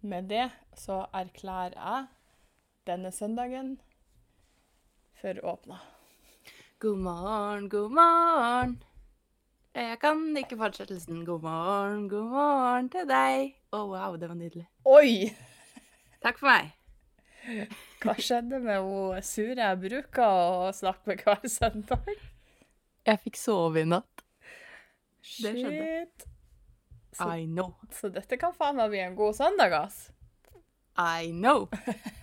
med det så erklærer jeg denne søndagen for åpna. God morgen, god morgen. Jeg kan ikke fortsettelsen. God morgen, god morgen til deg. Å, wow, det var nydelig. Oi! Takk for meg. Hva skjedde med hun sure jeg bruker å snakke med hver søndag? Jeg fikk sove i natt. Det skjedde. Shit. Så, I know. så dette kan faen meg bli en god søndag, ass. I know.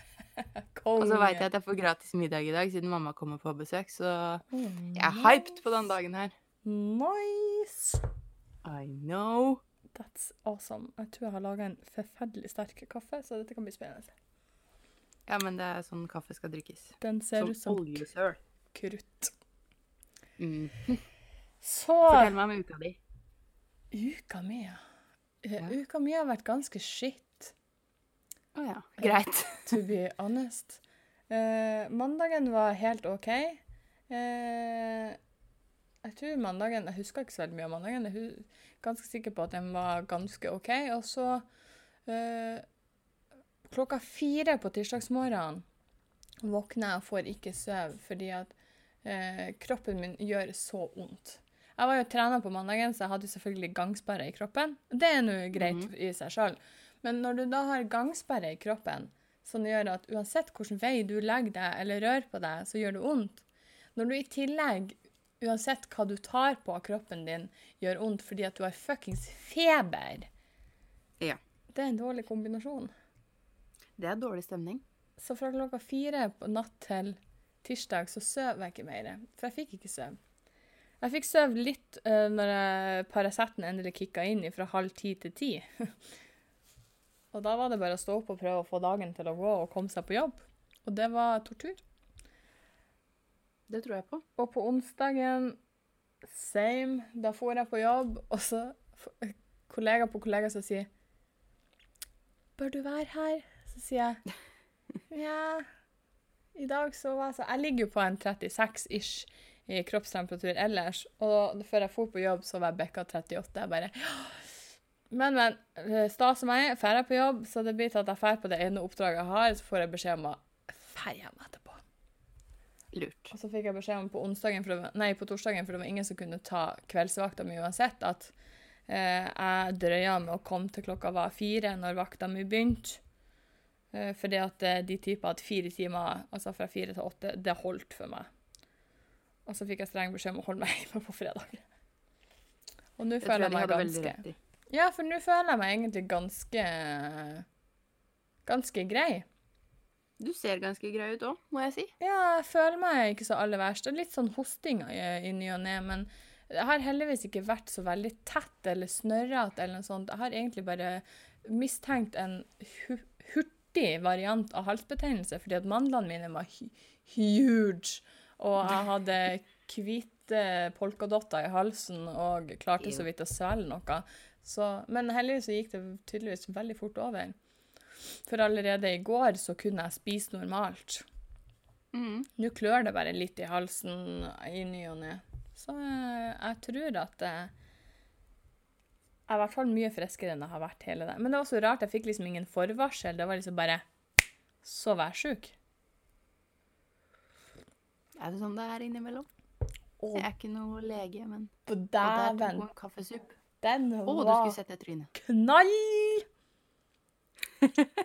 Og så veit jeg at jeg får gratis middag i dag siden mamma kommer på besøk, så jeg er hyped på den dagen her. Nice. I know. That's awesome. Jeg tror jeg har laga en forferdelig sterk kaffe, så dette kan bli spennende. Ja, men det er sånn kaffe skal drikkes. Den ser ut som oljesøl. krutt. Mm. Så Fortell meg om uka di. Uka mi, ja. Eh, Uka mi har vært ganske shit, Å ja. Greit. to be honest. Eh, mandagen var helt OK. Eh, jeg tror mandagen Jeg husker ikke så veldig mye av mandagen. Jeg er ganske sikker på at den var ganske OK. Og så eh, Klokka fire på tirsdagsmorgenen våkner jeg og får ikke sove fordi at eh, kroppen min gjør så vondt. Jeg var jo trener på mandagen, så jeg hadde selvfølgelig gangsperre i kroppen. Det er nå greit i seg sjøl. Men når du da har gangsperre i kroppen, som gjør at uansett hvilken vei du legger deg eller rører på deg, så gjør det vondt. Når du i tillegg, uansett hva du tar på av kroppen din, gjør vondt fordi at du har fuckings feber Ja. Det er en dårlig kombinasjon. Det er dårlig stemning. Så fra klokka fire på natt til tirsdag så søv jeg ikke mer. For jeg fikk ikke søv. Jeg fikk søv litt uh, når Paraceten endelig kicka inn fra halv ti til ti. og da var det bare å stå opp og prøve å få dagen til å gå og komme seg på jobb. Og det var tortur. Det tror jeg på. Og på onsdagen same. Da får jeg på jobb, og så kollega på kollega som sier Bør du være her? Så sier jeg ja. I dag så var jeg så Jeg ligger jo på en 36-ish i kroppstemperatur ellers, og før jeg dro på jobb, så var jeg bekka 38. Jeg bare Men, men. eh, Sta som jeg er, drar jeg på jobb, så det blir til at jeg drar på det ene oppdraget jeg har, så får jeg beskjed om å dra hjem etterpå. Lurt. Og så fikk jeg beskjed om på, det nei, på torsdagen, for det var ingen som kunne ta kveldsvakta mi uansett, at eh, jeg drøya med å komme til klokka var fire når vakta mi begynte. Eh, fordi at eh, de typer at fire timer, altså fra fire til åtte, det holdt for meg. Og så fikk jeg streng beskjed om å holde meg hjemme på fredag. Og nå føler jeg meg ganske. Ja, for nå føler jeg meg egentlig ganske Ganske grei. Du ser ganske grei ut òg, må jeg si. Ja, jeg føler meg ikke så aller verst. Det er litt sånn hosting i, i ny og ne, men det har heldigvis ikke vært så veldig tett eller snørrete eller noe sånt. Jeg har egentlig bare mistenkt en hu hurtig variant av halsbetennelse, fordi at mandlene mine var hu huge, og jeg hadde hvite polkadotter i halsen og klarte så vidt å svelge noe. Så, men heldigvis så gikk det tydeligvis veldig fort over. For allerede i går så kunne jeg spise normalt. Mm. Nå klør det bare litt i halsen i ny og ne. Så eh, jeg tror at eh, jeg er i hvert fall mye friskere enn jeg har vært hele det. Men det var så rart, jeg fikk liksom ingen forvarsel. Det var liksom bare så værsjuk. Er det sånn det er innimellom? Å, Jeg er ikke noe lege, men Og tok dæven. hun kaffesupp. Den Å, du skulle sett det trynet. knall!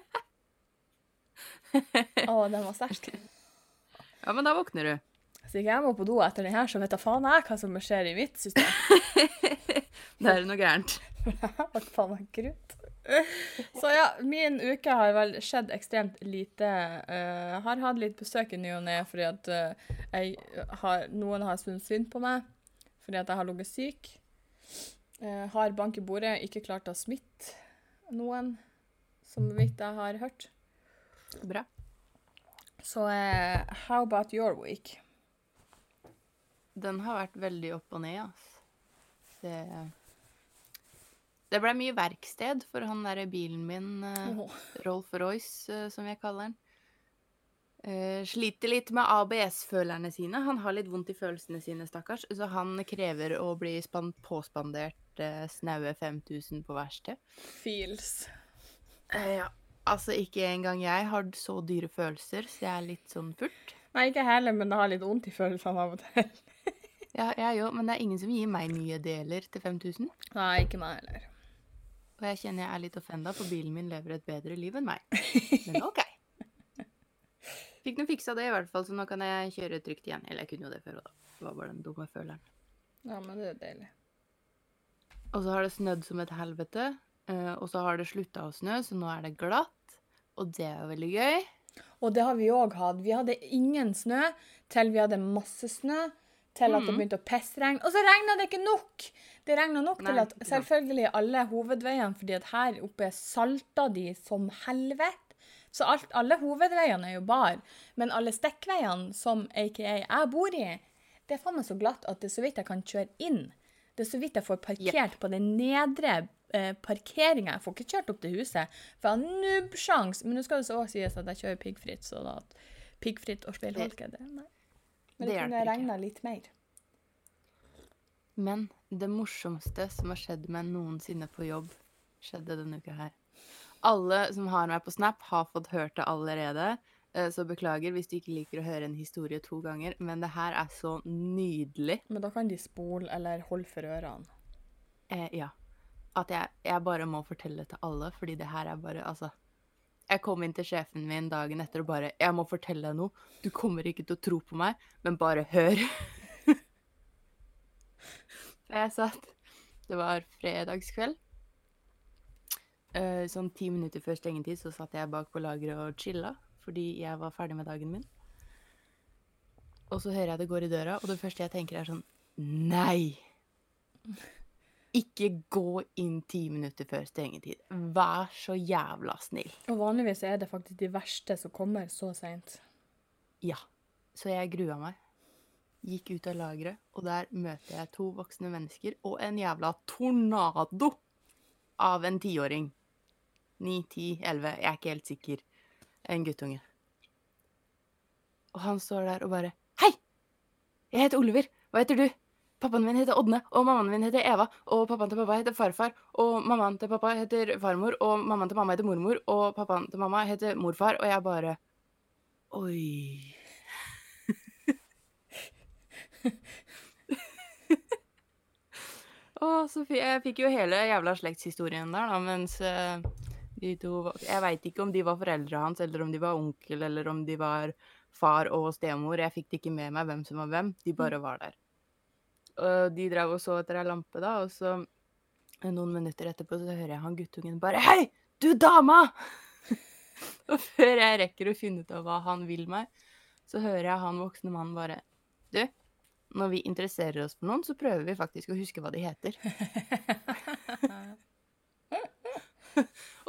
Å, den var sterk. Ja, men da våkner du. Så ikke jeg må på do etter den her, så vet da faen jeg hva som skjer i mitt system. Da er det noe gærent. Hva faen meg krutt? Så ja, min uke har vel skjedd ekstremt lite. Uh, har hatt litt besøk i ny og ne fordi at uh, jeg har, noen har syntes synd på meg fordi at jeg har ligget syk. Uh, har bank i bordet, ikke klart å smitte noen, som vidt jeg har hørt. Bra. Så uh, how about your week? Den har vært veldig opp og ned, ass. Det, det ble mye verksted for han derre bilen min, oh. Rolf Royce, eh, som jeg kaller den. Uh, sliter litt med ABS-følerne sine. Han har litt vondt i følelsene sine, stakkars. Så han krever å bli span påspandert uh, snaue 5000 på verksted. feels. Uh, ja. Altså, ikke engang jeg har så dyre følelser, så jeg er litt sånn furt. Nei, ikke heller, men det har litt vondt i følelsene av og til. Ja, jeg òg, men det er ingen som gir meg nye deler til 5000. Nei, ikke meg heller. Og jeg kjenner jeg er litt offenda, for bilen min lever et bedre liv enn meg. Men OK. Fikk nå fiksa det, i hvert fall, så nå kan jeg kjøre trygt igjen. Eller jeg kunne jo det før òg, da. Det var bare den dumme føleren. Ja, men det er deilig. Og så har det snødd som et helvete. eh, Og så har det slutta å snø, så nå er det glatt. Og det er jo veldig gøy. Og det har vi òg hatt. Vi hadde ingen snø til vi hadde masse snø. Til at det Mhm. begynte å pissregne. Og så regna det ikke nok! Det regna nok til at selvfølgelig alle hovedveiene, fordi at her oppe salta de som helvete. Så alt, alle hovedveiene er jo bar. Men alle stikkveiene, som aka jeg bor i, det er faen meg så glatt at det er så vidt jeg kan kjøre inn. Det er så vidt jeg får parkert på den nedre eh, parkeringa. Jeg får ikke kjørt opp til huset, for jeg har nubbsjans. Men nå skal det så også sies at jeg kjører piggfritt, så da piggfritt og speilholke, det Nei. Men Det det kunne regna litt mer. Men det morsomste som har skjedd meg noensinne på jobb, skjedde denne uka her. Alle som har meg på Snap, har fått hørt det allerede. eh, Så beklager hvis du ikke liker å høre en historie to ganger, men det her er så nydelig. Men da kan de spole eller holde for ørene. Eh, ja. At jeg, jeg bare må fortelle det til alle, fordi det her er bare Altså. Jeg kom inn til sjefen min dagen etter og bare 'Jeg må fortelle deg noe. Du kommer ikke til å tro på meg, men bare hør.' Så jeg satt Det var fredagskveld. Eh, sånn ti minutter før stengetid så satt jeg bak på lageret og chilla, fordi jeg var ferdig med dagen min. Og så hører jeg det går i døra, og det første jeg tenker er sånn Nei! Ikke gå inn ti minutter før stengetid. Vær så jævla snill. Og vanligvis er det faktisk de verste som kommer så seint. Ja. Så jeg grua meg. Gikk ut av lageret, og der møter jeg to voksne mennesker og en jævla tornado av en tiåring. Ni, ti, elleve, jeg er ikke helt sikker. En guttunge. Og han står der og bare Hei! Jeg heter Oliver. Hva heter du? Pappaen min heter Ådne, og mammaen min heter Eva, og pappaen til pappa heter farfar, og mammaen til pappa heter farmor, og mammaen til mamma heter mormor, og pappaen til mamma heter morfar, og jeg bare Oi. Å, så jeg fikk jo hele jævla slektshistorien der, da, mens eh, de to Jeg veit ikke om de var foreldra hans, eller om de var onkel, eller om de var far og stemor. Jeg fikk det ikke med meg hvem som var hvem. De bare var der. Og de drev og så etter ei lampe, da, og så eh, noen minutter etterpå så hører jeg han guttungen bare Hei, du dama! og før jeg rekker å finne ut av hva han vil meg, så hører jeg han voksne mannen bare Du, når vi interesserer oss for noen, så prøver vi faktisk å huske hva de heter.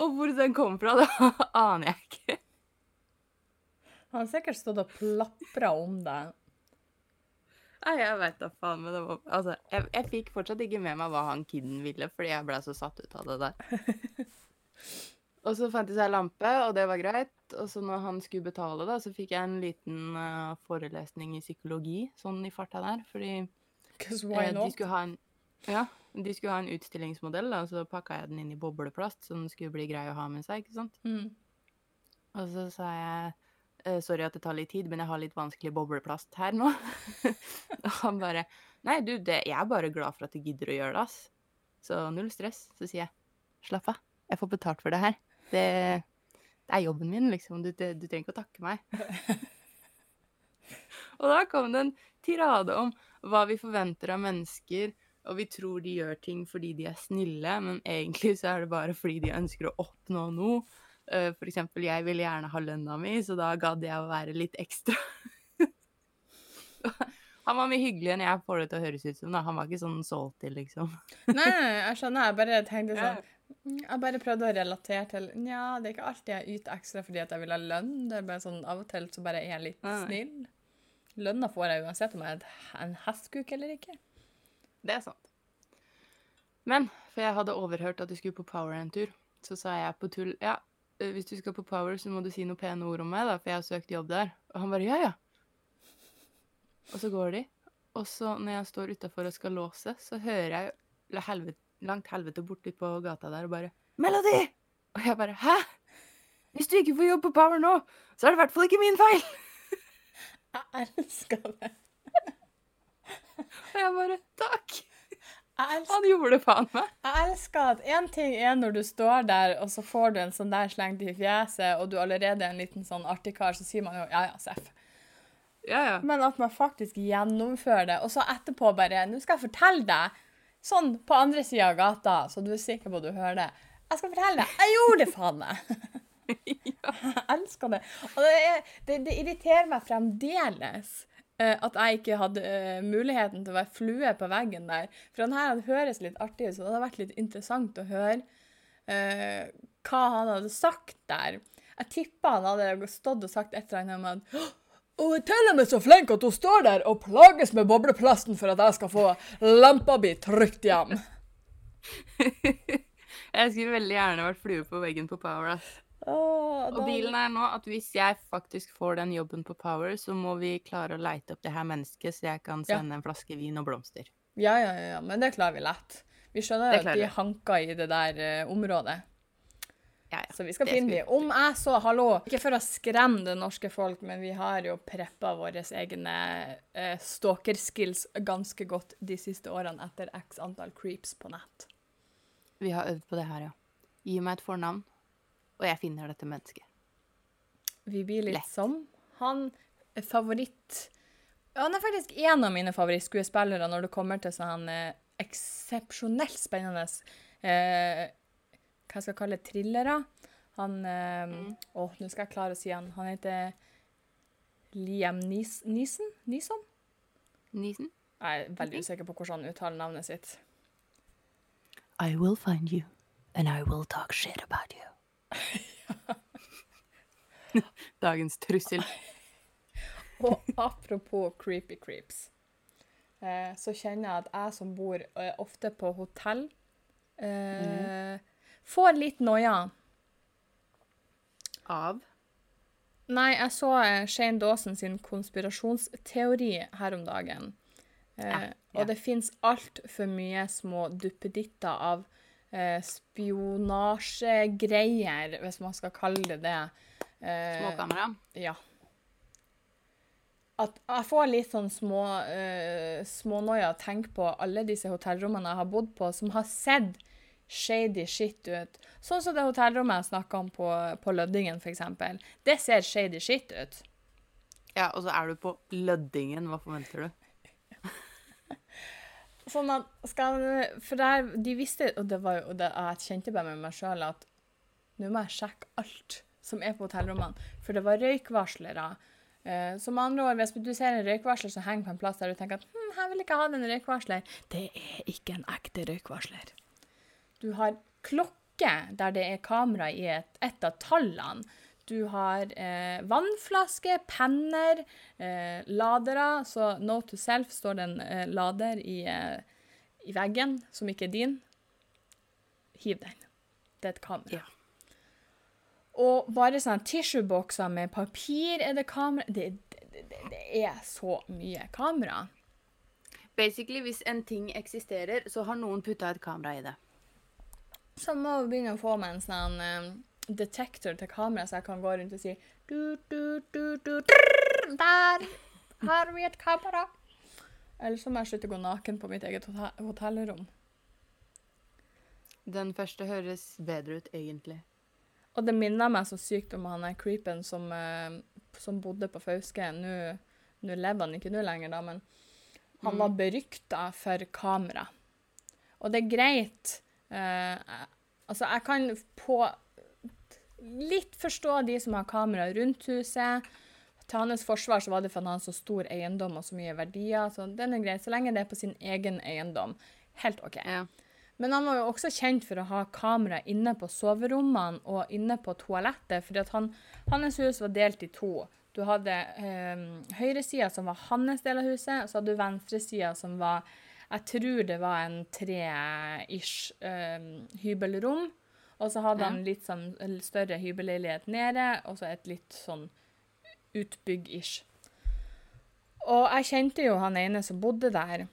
Og hvor den kom fra, det aner jeg ikke. Han har sikkert stått og plapra om deg. Nei, jeg veit da faen, men det var Altså, jeg, jeg fikk fortsatt ikke med meg hva han kiden ville, fordi jeg ble så satt ut av det der. og så fant jeg seg lampe, og det var greit. Og så når han skulle betale, da, så fikk jeg en liten uh, forelesning i psykologi, sånn i farta der, fordi eh, de skulle ha en Ja, de skulle ha en utstillingsmodell, da, og så pakka jeg den inn i bobleplast, så den skulle bli grei å ha med seg, ikke sant. Mm. Og så sa jeg sorry at det tar litt tid, men jeg har litt vanskelig bobleplast her nå. og han bare Nei, du, det, jeg er bare glad for at du gidder å gjøre det, ass. Så null stress. Så sier jeg slapp av, jeg får betalt for det her. Det, det er jobben min, liksom. Du, det, du trenger ikke å takke meg. og da kom det en tirade om hva vi forventer av mennesker, og vi tror de gjør ting fordi de er snille, men egentlig så er det bare fordi de ønsker å oppnå noe. Eh, For eksempel, jeg ville gjerne ha lønna mi, så da gadd jeg å være litt ekstra. Han var mye hyggeligere enn jeg får det til å høres ut som. da. Han var ikke sånn salty, liksom. Nei, jeg skjønner. Jeg bare tenkte sånn mm, Jeg bare prøvde å relatere til Nja, det er ikke alltid jeg yter ekstra fordi at jeg vil ha lønn. Det er bare sånn Av og til så bare er jeg litt snill. Lønna får jeg uansett om jeg er en hestkuk eller ikke. Det er sant. Men for jeg hadde overhørt at du skulle på Power en tur, så sa jeg på tull ja, hvis du skal på Power, så må du si noen pene ord om meg, da, for jeg har søkt jobb der. Og han bare ja, ja. Og så går de. Og så når jeg står utafor og skal låse, så hører jeg helvete, langt helvete borti på gata der og bare 'Melody!' Og jeg bare 'hæ?' Hvis du ikke får jobb på Power nå, så er det i hvert fall ikke min feil! Jeg elsker det. Og jeg bare Takk! Han gjorde det faen meg. jeg elsker at én ting er når du står der, og så får du en sånn der slengt i fjeset, og du allerede er en liten sånn artig kar, så sier man jo ja, ja, seff. Ja, ja. Men at man faktisk gjennomfører det, og så etterpå bare Nå skal jeg fortelle deg, sånn på andre sida av gata, så du er sikker på at du hører det. Jeg skal fortelle deg, jeg gjorde det faen meg! Jeg elsker det. Og det, er, det, det irriterer meg fremdeles at jeg ikke hadde eh, muligheten til å være flue på veggen der. For han her høres litt artig ut, så det hadde vært litt interessant å høre uh, hva han hadde sagt der. Jeg tippa han hadde stått og sagt et eller annet om at «Åh, hun er til og med så flink at hun står der og plages med bobleplasten for at jeg skal få lampa mi trygt hjem. Jeg skulle veldig gjerne vært flue på veggen på Power. ass. Åh, Og dealen er nå at hvis jeg faktisk får den jobben på Power, så må vi klare å leite opp det her mennesket, så jeg kan Ja. sende en flaske vin og blomster. Ja, ja, ja, ja, men det klarer vi lett. Vi skjønner at de hanker i det der uh, området. Ja, ja. Så vi skal Det finne dem. Om jeg så, hallo, ikke for å skremme det norske folk, men vi har jo preppa våre egne uh, stalker-skills ganske godt de siste årene etter x antall creeps på nett. Vi har øvd på det her, ja. Gi meg et fornavn, og jeg finner dette mennesket. Vi blir litt Lett. som han favoritt... Han er faktisk en av mine favorittskuespillere når det kommer til sånn eh, eksepsjonelt spennende eh, Hva skal jeg kalle det? Thrillere. Han eh, Å, nå skal jeg klare å si han. Han heter Liam Neeson? Neeson? Neeson? Jeg er veldig usikker på hvordan han uttaler navnet sitt. I will find you, and I will talk shit about you. Dagens trussel. Og apropos creepy creeps, eh, så kjenner jeg at jeg som bor eh, ofte på hotell, eh, får litt noia. Av? Nei, jeg så eh, Shane Dawson sin konspirasjonsteori her om dagen. Eh, Ja, ja. Og det fins altfor mye små duppeditter av eh, spionasjegreier, hvis man skal kalle det det. Eh, Småkamera? Ja. At jeg får litt sånn små, eh, smånoia å tenke på alle disse hotellrommene jeg har bodd på, som har sett shady shit ut. Sånn som det hotellrommet jeg snakka om på, på Lødingen, f.eks. Det ser shady shit ut. Ja, og så er du på Løddingen. Hva forventer du? Sånn at skal For der, de visste Og det var jo det, jeg kjente bare med meg sjøl at nå må jeg sjekke alt som er på hotellrommene. For det var røykvarslere. Eh, som andre ord, hvis du ser en røykvarsler som henger på en plass der du tenker at hm, jeg vil ikke ha den røykvarsler, det er ikke en ekte røykvarsler. Du har klokke der det er kamera i et, et av tallene. Du har eh, vannflaske, penner, eh, ladere. Så Note to self står det en eh, lader i, eh, i veggen som ikke er din. Hiv den. Det er et kamera. Ja. Og bare sånn tissuebokser med papir er det kamera. Det, det, det, det er så mye kamera. Basically, hvis en ting eksisterer, så har noen putta et kamera i det. Så må vi begynne å få med en sånn eh, detektor til kamera, så jeg kan gå rundt og si du, du, du, du, drrr, Der har vi et kamera. Eller så må jeg slutte å gå naken på mitt eget hotellrom. Den første høres bedre ut, egentlig. Og det minner meg så sykt om han er creepen som, eh, som bodde på Fauske. Nå nå lever han ikke nå lenger, da, men han var berykta for kamera. Og det er greit. eh, altså, jeg kan på litt forstå de som har kamera rundt huset. Til hans forsvar så var det fordi han har så stor eiendom og så mye verdier. Så den er greit, så lenge det er på sin egen eiendom. Helt OK. Ja. Men han var jo også kjent for å ha kamera inne på soverommene og inne på toalettet, For at han, hans hus var delt i to. Du hadde eh, høyresida som var hans del av huset, og så hadde du venstresida som var Jeg tror det var en tre-ish eh, hybelrom. Og så hadde han litt sånn større hybelleilighet nede, og så et litt sånn utbygg-ish. Og jeg kjente jo han ene som bodde der.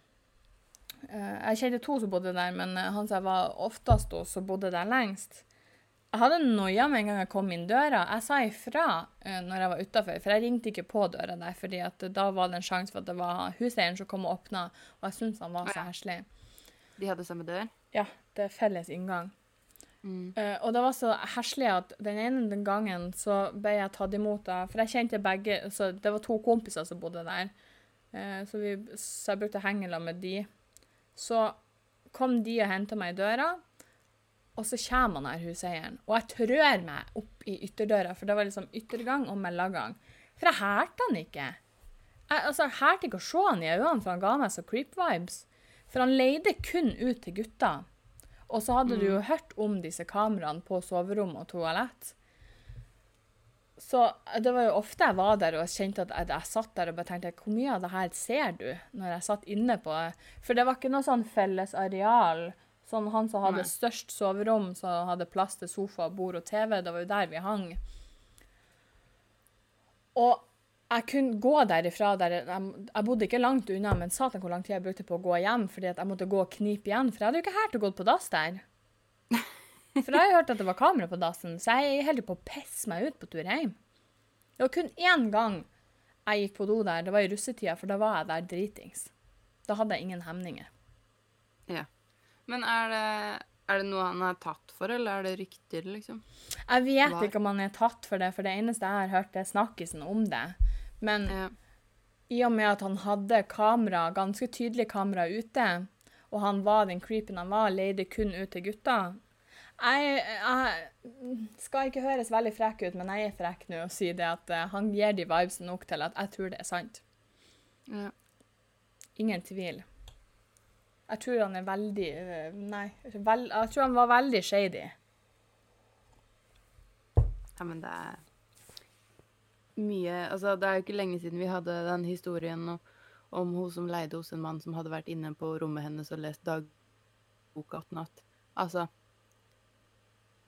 Eh, jeg kjente to som bodde der, men eh, han som jeg var oftest hos, som bodde der lengst, Jeg hadde noia med en gang jeg kom inn døra. Jeg sa ifra uh, når jeg var utafor, for jeg ringte ikke på døra der, fordi da var det en sjanse for at det var huseieren som kom og åpna, og jeg syntes han var så heslig. De hadde samme dør? Ja, det er felles inngang. Uh, og det var så heslig at den ene den gangen så ble jeg tatt imot av For jeg kjente begge så Det var to kompiser som bodde der, uh, så, vi, så jeg brukte hengela med de. Så kom de og henta meg i døra. Og så kommer han her huseieren, og jeg trør meg opp i ytterdøra, for det var liksom yttergang og mellomgang. For jeg hærte han ikke. Jeg altså, jeg hærte ikke å se han i øynene, for han ga meg så creep-vibes. For han leide kun ut til gutta. Og så hadde du jo hørt om disse kameraene på soverom og toalett. Så det var jo ofte jeg var der og kjente at jeg, jeg satt der og bare tenkte Hvor mye av det her ser du? Når jeg satt inne på For det var ikke noe sånn felles areal Sånn han som hadde Nei. størst soverom, som hadde plass til sofa, bord og TV, det var jo der vi hang. Og jeg kunne gå derifra der jeg, jeg bodde ikke langt unna, men satan hvor lang tid jeg brukte på å gå hjem fordi at jeg måtte gå og knipe igjen, for jeg hadde jo ikke hørt å gå på dass der. For jeg har hørt at det var kamera på dassen, så jeg holdt på å pisse meg ut på tur hjem. Det var kun én gang jeg gikk på do der, det var i russetida, for da var jeg der dritings. Da hadde jeg ingen hemninger. Ja. Men er det, er det noe han er tatt for, eller er det rykter, liksom? Jeg vet Var. ikke om han er tatt for det, for det eneste jeg har hørt, er snakkisen om det. Men Ja. i og med at han hadde kamera, ganske tydelig kamera ute, og han var den creepen han var, leide kun ut til gutta jeg, jeg skal ikke høres veldig frekk ut, men jeg er frekk nå og sier det at eh, han gir de vibes nok til at jeg tror det er sant. ja. Ingen tvil. Jeg tror han er veldig øh, Nei, vel, jeg tror han var veldig shady. Ja, men det er mye Altså, det er jo ikke lenge siden vi hadde den historien om, om hun som leide hos en mann som hadde vært inne på rommet hennes og lest dagboka attnatt. Altså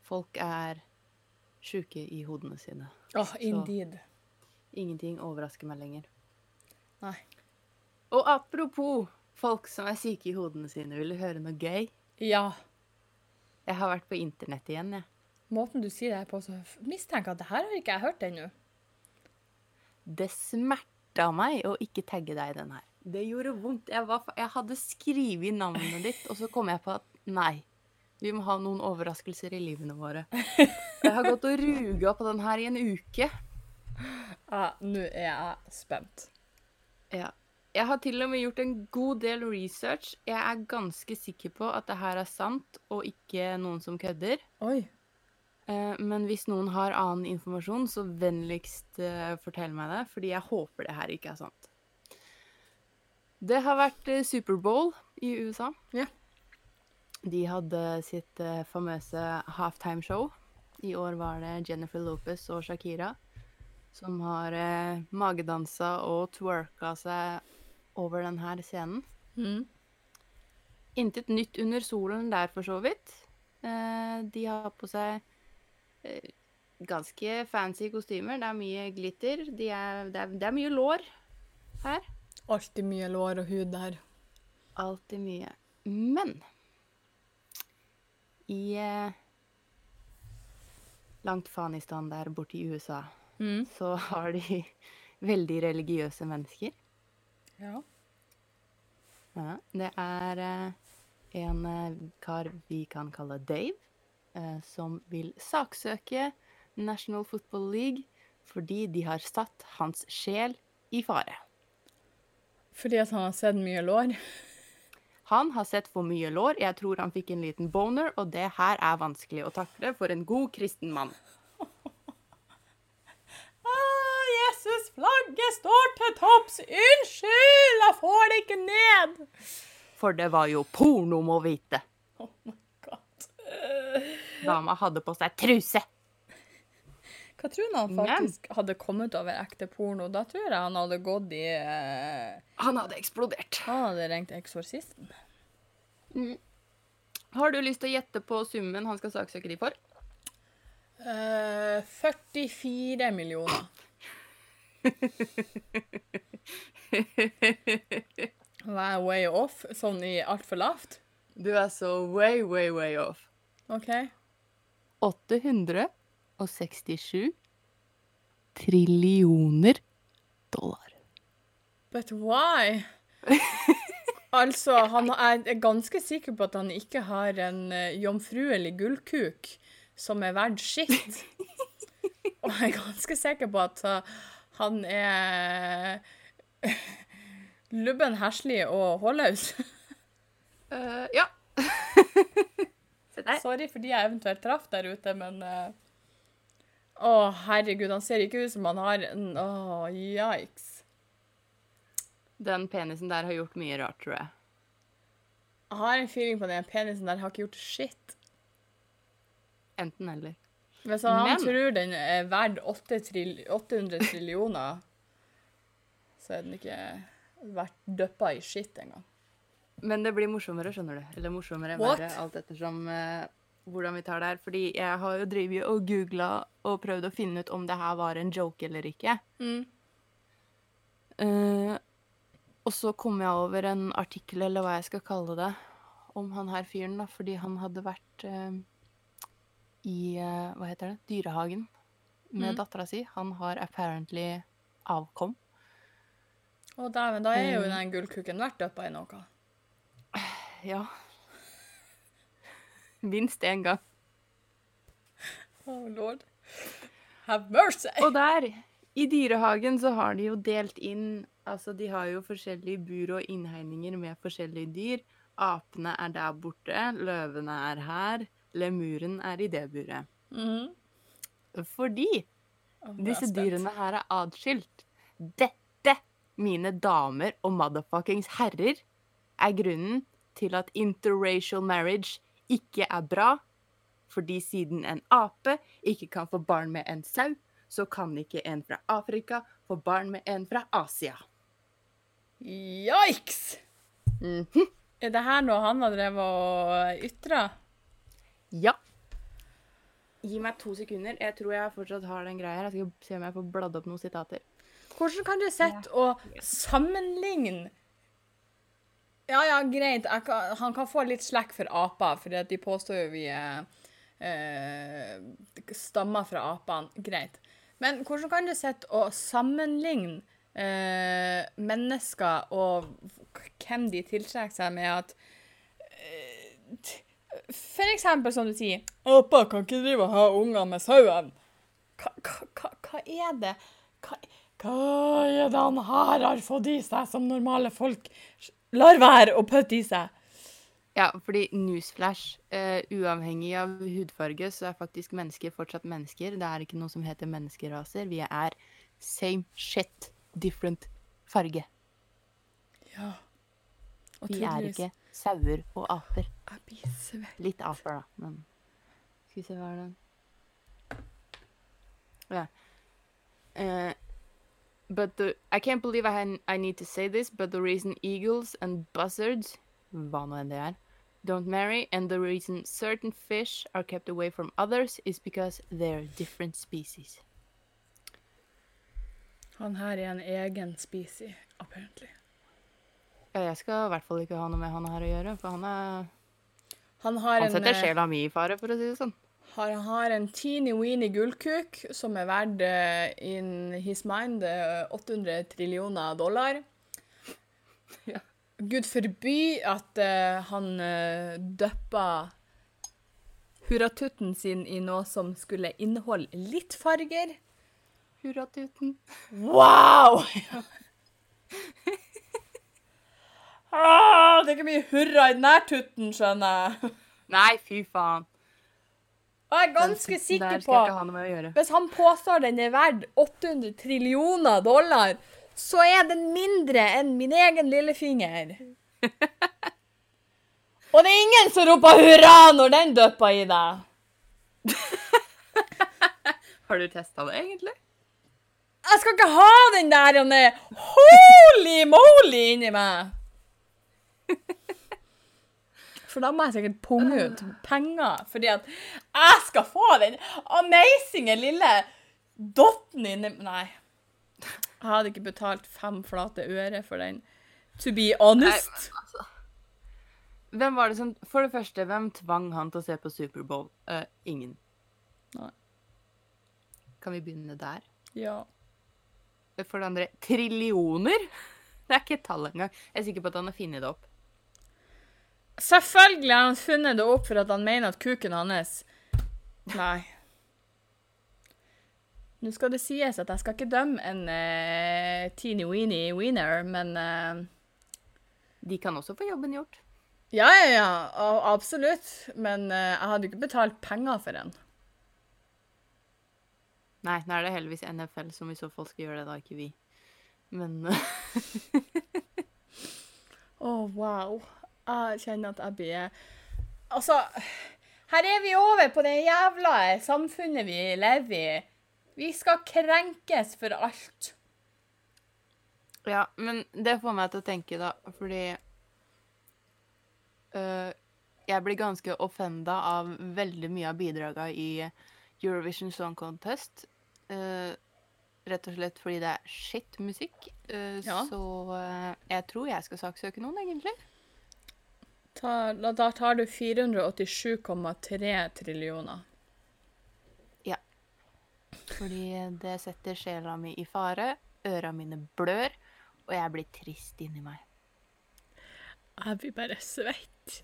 Folk er sjuke i hodene sine. Åh, indeed. Ingenting overrasker meg lenger. Nei. Og apropos folk som er syke i hodene sine, vil du høre noe gøy? Ja. Jeg har vært på internett igjen, jeg. Måten du sier det her på, så mistenker jeg at det her har ikke jeg hørt ennå. Det smerta meg å ikke tagge deg i den her. Det gjorde vondt. Jeg, var, jeg hadde skrevet navnet ditt, og så kom jeg på at nei, vi må ha noen overraskelser i livene våre. Jeg har gått og ruga på den her i en uke. Ja, nå er jeg spent. Ja. Jeg har til og med gjort en god del research. Jeg er ganske sikker på at det her er sant, og ikke noen som kødder. Oi. Eh, Men hvis noen har annen informasjon, så vennligst eh, fortell meg det, fordi jeg håper det her ikke er sant. Det har vært eh, Superbowl i USA. Ja. De hadde sitt famøse halftime-show. I år var det Jennifer Lopez og Shakira som har magedansa og twerka seg over denne scenen. Mm. Intet nytt under solen der, for så vidt. De har på seg ganske fancy kostymer. Det er mye glitter. De er, det, er, det er mye lår her. Alltid mye lår og hud der. Alltid mye. Men i eh, langt Fanistan der borte i USA, Mm. så har de veldig religiøse mennesker. Ja. Ja, det er eh, en eh, kar vi kan kalle Dave, eh, som vil saksøke National Football League fordi de har satt hans sjel i fare. Fordi at han har sett mye lår. Han har sett for mye lår, jeg tror han fikk en liten boner, og det her er vanskelig å takle for en god kristen mann. Ah, Jesus, flagget står til topps! Unnskyld, jeg får det ikke ned! For det var jo porno, må vite. Oh my. Dama hadde på seg truse. Hva tror du han faktisk hadde kommet over ekte porno? Da tror jeg han hadde gått i eh, Han hadde eksplodert. Han hadde ringt eksorsisten. Har du lyst til å gjette på summen han skal saksøke de for? Uh, 44 millioner. Var jeg way off? Sånn i altfor lavt? Du er så way, way, way off. OK. 867 trillioner dollar. But why? altså, han er ganske sikker på at han ikke har en uh, jomfruelig gullkuk som er verdt skitt. Og jeg er ganske sikker på at uh, han er lubben, heslig og hårløs. uh, ja. Sorry for de jeg eventuelt traff der ute, men uh, Å, herregud, han ser ikke ut som han har en Å, yikes. Den penisen der har gjort mye rart, tror jeg. Jeg har en feeling på den penisen der har ikke gjort shit. Enten eller. Hvis han Men- tror den er verdt 800 trillioner, så er den ikke vært døppa i shit engang. Men det blir morsommere, skjønner du. Eller morsommere, verre, alt ettersom uh, hvordan vi tar det her. Fordi jeg har jo drevet og googla og prøvd å finne ut om det her var en joke eller ikke. Mm. Uh, og så kom jeg over en artikkel, eller hva jeg skal kalle det, om han her fyren, da, fordi han hadde vært uh, i Hva heter det? Dyrehagen med Mm. dattera si. Han har apparently avkom. Å dæven, da er jo den gullkuken vært døppa i noe. Ja. Minst én gang. Oh lord. Have mercy! Og der, i dyrehagen, så har de jo delt inn Altså, de har jo forskjellige bur og innhegninger med forskjellige dyr. Apene er der borte, løvene er her, lemuren er i det buret. Mm. Fordi jeg disse dyrene her er adskilt. Dette, mine damer og motherfuckings herrer, er grunnen til at interracial marriage ikke er bra. Fordi siden en ape ikke kan få barn med en sau, så kan ikke en fra Afrika få barn med en fra Asia. Yikes! -hmm. Er det her noe han har drevet og ytra? Ja. Gi meg to sekunder. Jeg tror jeg fortsatt har den greia her. Jeg skal se om jeg får bladd opp noen sitater. Hvordan kan du sitte og sammenligne Ja, ja, greit. Kan, han kan få litt slack for aper, for de påstår jo vi eh, stammer fra apene. Greit. Men hvordan kan du sitte og sammenligne eh, mennesker og hvem de tiltrekker seg, med at eh, For eksempel som du sier Aper kan ikke drive og ha unger med sauen. Hva er det hva, hva er det han her har fått i seg som normale folk lar være å putte i seg? Ja, fordi newsflash, uh, uavhengig av hudfarge, så er faktisk mennesker fortsatt mennesker. Det er ikke noe som heter menneskeraser. Vi er same shit, different farge. Ja. Og Vi er ikke sauer og aper. Litt aper, da, men Skal vi se, hva er det Ja. Eh, but the, I can't believe I, I need to say this, but the reason eagles and buzzards, hva nå enn det er, don't marry, and the reason certain fish are kept away from others, is because they're different species. Han her er en egen species, apparently. Ja, jeg skal i hvert fall ikke ha noe med han her å gjøre, for han er Han har Han setter en, sjela mi i fare, for å si det sånn. Har, har en teeny-weeny gullkuk som er verdt eh, in his mind eh, 800 trillioner dollar. Ja. Gud forby at uh, han uh, døppa hurratutten sin i noe som skulle inneholde litt farger. Hurratuten. Wow! ah, det er ikke mye hurra i den her tutten, skjønner jeg. Nei, fy faen. Og jeg er ganske sikker på. Hvis han påstår den er verdt 800 trillioner dollar, så er den mindre enn min egen lillefinger. Og det er ingen som roper hurra når den døpper i deg. Har du testa det, egentlig? Jeg skal ikke ha den der Janne, holy moly inni meg. For da må jeg sikkert punge ut penger, fordi at jeg skal få den amazinge lille dotten inni Nei. Jeg hadde ikke betalt fem flate øre for den. To be honest. Hvem var det som For det første, hvem tvang han til å se på Superbowl? Uh, ingen. Nei. Kan vi begynne der? Ja. For det andre trillioner? Det er ikke et tall engang. Jeg er sikker på at han har funnet det opp. Selvfølgelig har han funnet det opp for at han mener at kuken hans Nei. Nå skal det sies at jeg skal ikke dømme en uh, teeny-weeny wiener, men uh, De kan også få jobben gjort. Ja, ja, ja. Absolutt. Men uh, jeg hadde ikke betalt penger for den. Nei, nå er det heldigvis NFL som i så fall skal gjøre det, da, ikke vi. Men Å, wow. Jeg kjenner at jeg blir Altså, her er vi over på det jævla samfunnet vi lever i. Vi skal krenkes for alt. Ja, men det får meg til å tenke, da, fordi øh, Jeg blir ganske offenda av veldig mye av bidraga i Eurovision Song Contest. øh, rett og slett fordi det er shit musikk. øh, Ja. Så øh, jeg tror jeg skal saksøke noen, egentlig. Ta, da, tar du 487,3 trillioner. Fordi det setter sjela mi i fare, øra mine blør, og jeg blir trist inni meg. Jeg blir bare svett.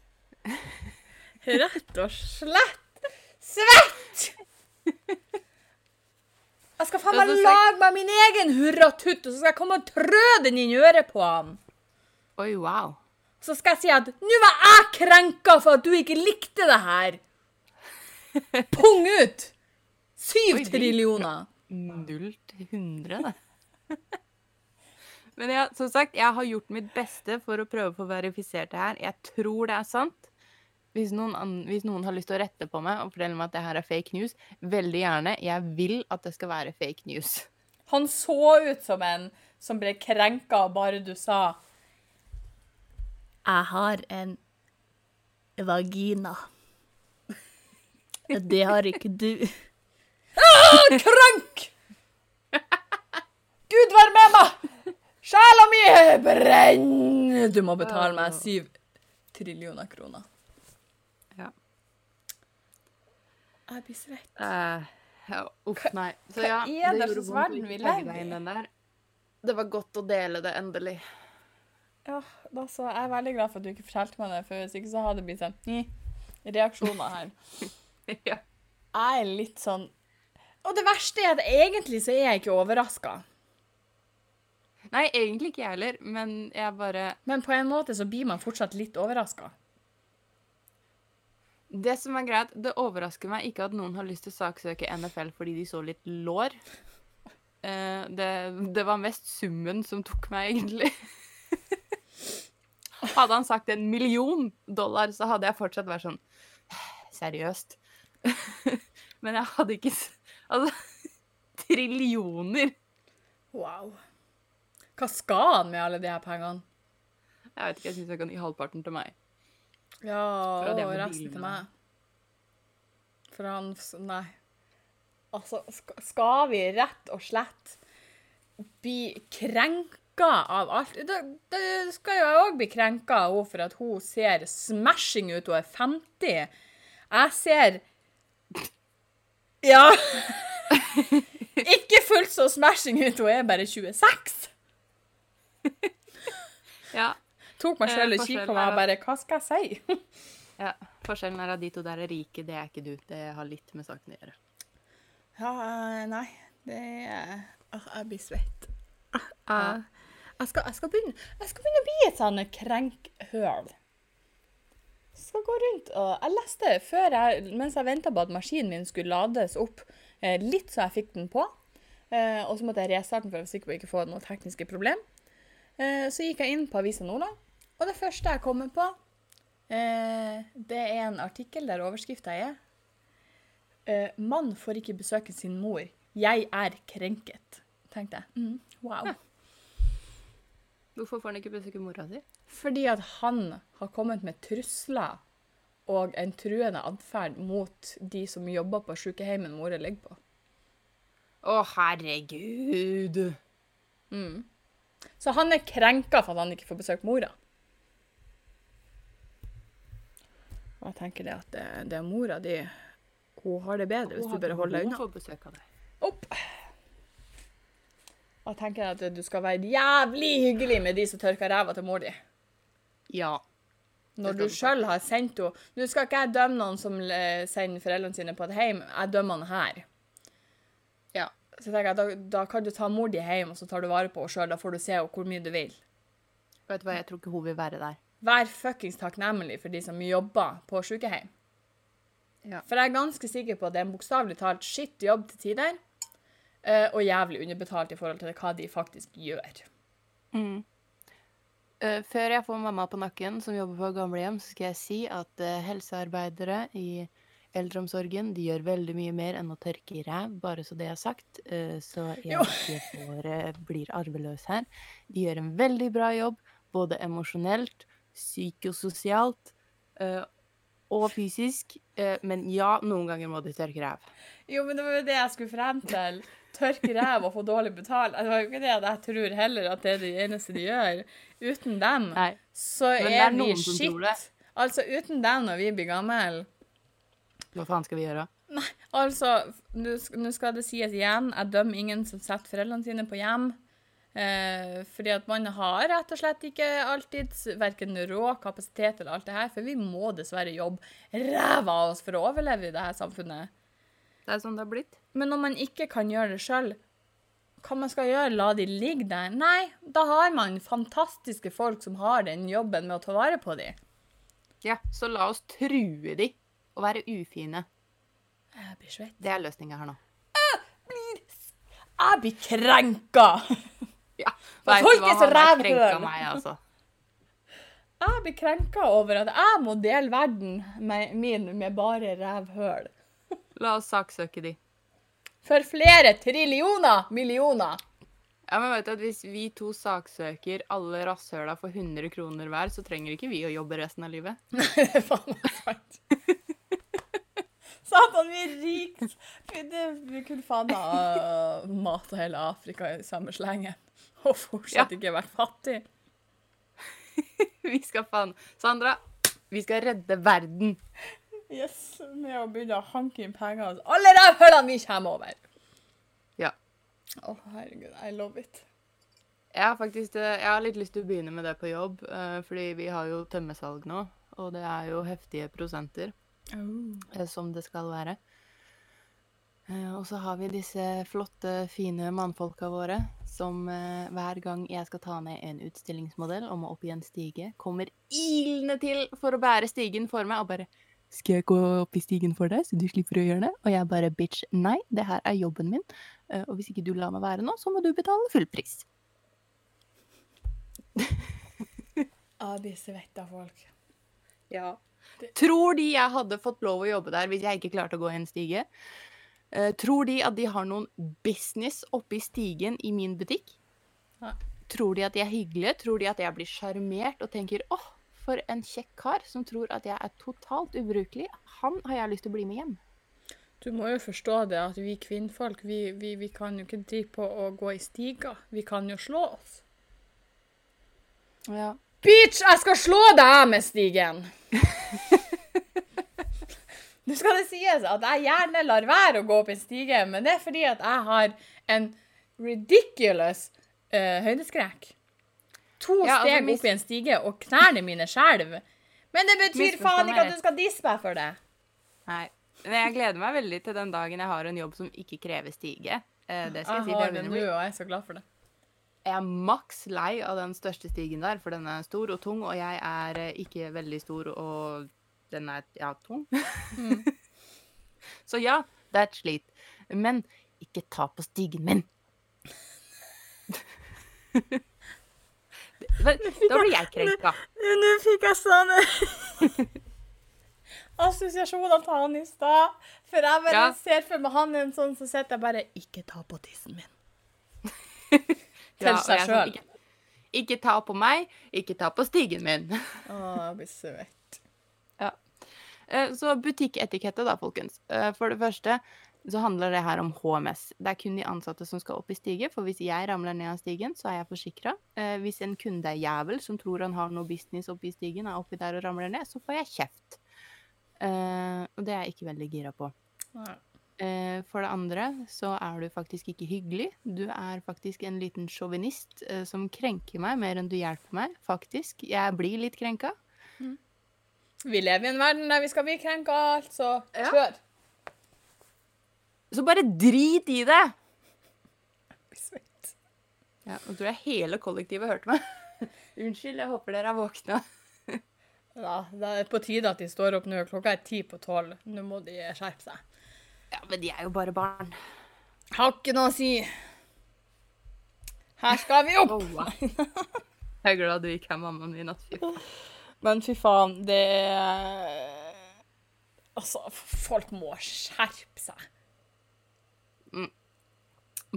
Rett og slett svett! Jeg skal faen meg lage meg min egen hurratutt, og så skal jeg komme og trø den inn i øret på han. Oi, wow. Så skal jeg si at nå var jeg krenka for at du ikke likte det her. Pung ut! Syv trillioner. Null til hundre, det. Men ja, som sagt, jeg har gjort mitt beste for å prøve å få verifisert det her. Jeg tror det er sant. Hvis noen, hvis noen har lyst til å rette på meg og fortelle meg at det her er fake news, veldig gjerne. Jeg vil at det skal være fake news. Han så ut som en som ble krenka bare du sa Jeg har en vagina. Det har ikke du. Ah, krank! Gud være med meg! Sjela mi brenner! Du må betale meg syv trillioner kroner. Ja. Jeg blir svett. Uh, ja, uff, nei. Så hva er det gjorde slags vondt å verden vi legge lever deg i? inn den der. Det var godt å dele det, endelig. Ja, da så jeg er veldig glad for at du ikke fortalte meg det, for hvis ikke så hadde det blitt sånn «Nyi», reaksjoner her. ja. Jeg er litt sånn Og det verste er at egentlig så er jeg ikke overraska. Nei, egentlig ikke jeg heller, men jeg bare Men på en måte så blir man fortsatt litt overraska. Det som er greit, det overrasker meg ikke at noen har lyst til å saksøke NFL fordi de så litt lår. Eh, det, det var mest summen som tok meg, egentlig. Hadde han sagt en million dollar, så hadde jeg fortsatt vært sånn Seriøst? Men jeg hadde ikke Altså, trillioner! Wow. Hva skal han med alle de her pengene? Jeg vet ikke, jeg syns jeg kan gi halvparten til meg. Ja, og resten til meg. For han Nei. Altså, skal vi rett og slett bli krenka av alt? Det, det skal jo jeg òg bli krenka av henne for at hun ser smashing ut. Hun er 50. Jeg ser Ja. Ikke fullt så smashing ut. Hun er bare 26. Ja, Tok meg Eh, selv og forskjellen kikket på meg og bare Hva skal jeg si? ja. Forskjellen er at de to der er rike, det er ikke du. Det har litt med saken å gjøre. Ja, eh, nei. Det er Åh, Jeg blir svett. Ah, eh, Jeg, skal, jeg, skal begynne, jeg skal begynne å bli et sånn krenkhøl. Skal gå rundt og Jeg leste før jeg, mens jeg venta på at maskinen min skulle lades opp, eh, litt så jeg fikk den på. Eh, og så måtte jeg restarte den for å være sikker på ikke få noen tekniske problem. Eh, så gikk jeg inn på Avisa Nordland, og det første jeg kommer på, eh, det er en artikkel der overskrifta er eh, 'Mann får ikke besøke sin mor. Jeg er krenket'. Tenkte jeg. Mm, wow. Hvorfor får han ikke besøke mora si? Fordi at han har kommet med trusler og en truende atferd mot de som jobber på sykehjemmet mora ligger på. Å, herregud! Så han er krenka for at han ikke får besøke mora. Og jeg tenker det at det, det er mora di Hun har det bedre hvis du bare holder deg unna. Hun får besøk av deg. Opp! Og jeg tenker at du skal være jævlig hyggelig med de som tørker ræva til mor di. Ja. Når du sjøl har sendt henne Nå skal ikke jeg dømme noen som eh, sender foreldrene sine på et hjem, jeg dømmer han her. Ja. Så tenker jeg, da, da kan du ta mor di hjem, og så tar du vare på henne sjøl. Da får du se henne hvor mye du vil. Vet du hva, jeg tror ikke hun vil være der. Vær fuckings takknemlig for de som jobber på sykehjem. Ja. For jeg er ganske sikker på at det er en bokstavelig talt skitt jobb til tider, eh, og jævlig underbetalt i forhold til hva de faktisk gjør. Mm. Uh, før jeg får mamma på nakken som jobber på gamlehjem, så skal jeg si at uh, helsearbeidere i eldreomsorgen de gjør veldig mye mer enn å tørke i ræv, bare så det er sagt. så jeg Jo. ikke får, blir arveløs her. De gjør en veldig bra jobb, både emosjonelt, psykososialt og fysisk. Men ja, noen ganger må de tørke ræv. Jo, men det var jo det jeg skulle frem til. Tørke ræv og få dårlig betalt. Det var jo ikke det jeg tror heller at det er det eneste de gjør. Uten dem Nei. så Men er er vi shit. Altså, uten dem når vi blir gamle Hva faen skal vi gjøre? Nei, Altså, nå skal det sies igjen, jeg dømmer ingen som setter foreldrene sine på hjem. Eh, fordi at man har rett og slett ikke alltid verken råd, kapasitet eller alt det her, for vi må dessverre jobbe ræva av oss for å overleve i det her samfunnet. Det er sånn det har blitt. Men når man ikke kan gjøre det sjøl, hva man skal gjøre? La de ligge der? Nei, da har man fantastiske folk som har den jobben med å ta vare på de. Ja, så la oss true de og være ufine. Jeg blir svett. Det er løsninga her nå. Jeg blir krenka! Ja, vet du folk er så Han har rævhøl. krenka meg, altså. Jeg blir krenka over at jeg må dele verden med, min med bare rævhøl. La oss saksøke de. For flere trillioner millioner. Ja, men vet du at Hvis vi to saksøker alle rasshøla for 100 kroner hver, så trenger ikke vi å jobbe resten av livet. Nei, Det er faen meg sant. Satan, vi er rike. Vi, kunne faen meg uh, mata hele Afrika i samme slengen. Og fortsatt ikke vært fattig. Vi skal faen Sandra, vi skal redde verden. Yes, Med å begynne å hanke inn penger. Alle hullene vi kommer over. Ja. Å, herregud. I love it. Jeg har faktisk eh, jeg har litt lyst til å begynne med det på jobb, eh, fordi vi har jo tømmesalg nå, og det er jo heftige prosenter. oh. som det skal være. Eh, Og så har vi disse flotte, fine mannfolka våre som eh, hver gang jeg skal ta ned en utstillingsmodell og må opp i en stige, kommer ilende til for å bære stigen for meg og bare skal jeg gå opp i stigen for deg, så du slipper å gjøre det? Og jeg bare bitch, nei, det her er jobben min, eh, og hvis ikke du lar meg være nå, så må du betale full pris. disse blir svett folk. Ja. Tror de jeg hadde fått lov å jobbe der hvis jeg ikke klarte å gå en stige? Eh, tror de at de har noen business oppe i stigen i min butikk? Nei. Tror de at de er hyggelige? Tror de at jeg blir sjarmert og tenker åh, for en kjekk kar som tror at jeg er totalt ubrukelig. Han har jeg lyst til å bli med hjem. Du må jo forstå det at vi kvinnfolk, vi, vi, vi kan jo ikke drive på å gå i stiger. Vi kan jo slå oss. Ja. Bitch, jeg skal slå deg med stigen! Nå skal det sies at jeg gjerne lar være å gå opp en stige, men det er fordi at jeg har en ridiculous uh, høydeskrekk. To Ja, altså, steg mis- opp i en stige, og knærne mine skjelver. Men det betyr faen ikke at du skal disse meg for det. Nei. Men jeg gleder meg veldig til den dagen jeg har en jobb som ikke krever stige. Eh, det skal jeg, Jeg si. har det nå, bli- og jeg er så glad for det. Jeg er maks lei av den største stigen der, for den er stor og tung, og jeg er eh, ikke veldig stor, og den er, ja, tung. Så ja, det er et slit. Men ikke ta på stigen min! Da blir jeg krenka. Nå fikk jeg sånn assosiasjoner til han i stad. For jeg bare Ja. ser for meg han en sånn som sitter jeg bare Ikke ta på tissen min. Til Ja, seg er sånn, sjøl. Ikke, ikke ta på meg, ikke ta på stigen min. Å, jeg blir søt. Ja. Så butikketikette da, folkens. Eh, For det første så handler det her om HMS. Det er kun de ansatte som skal opp i stige, for hvis jeg ramler ned av stigen, så er jeg forsikra. Hvis en kunde er jævel som tror han har noe business oppi stigen, er oppi der og ramler ned, så får jeg kjeft. Eh, Og det er jeg ikke veldig gira på. Eh, for det andre så er du faktisk ikke hyggelig. Du er faktisk en liten sjåvinist eh, som krenker meg mer enn du hjelper meg. Faktisk. Jeg blir litt krenka. Vi lever i en verden der vi skal bli krenka altså. Ja. kjør. Så bare drit i det! Ja, Nå tror jeg hele kollektivet hørte meg. Unnskyld, jeg håper dere er våkna. Ja, det er på tide at de står opp nå. Klokka er ti på tolv. Nå må de skjerpe seg. Ja, men de er jo bare barn. Har ikke noe å si. Her skal vi opp! Oh, wow. Jeg er glad du gikk hjem, mammaen min. At fy faen. Men fy faen, det er Altså, folk må skjerpe seg.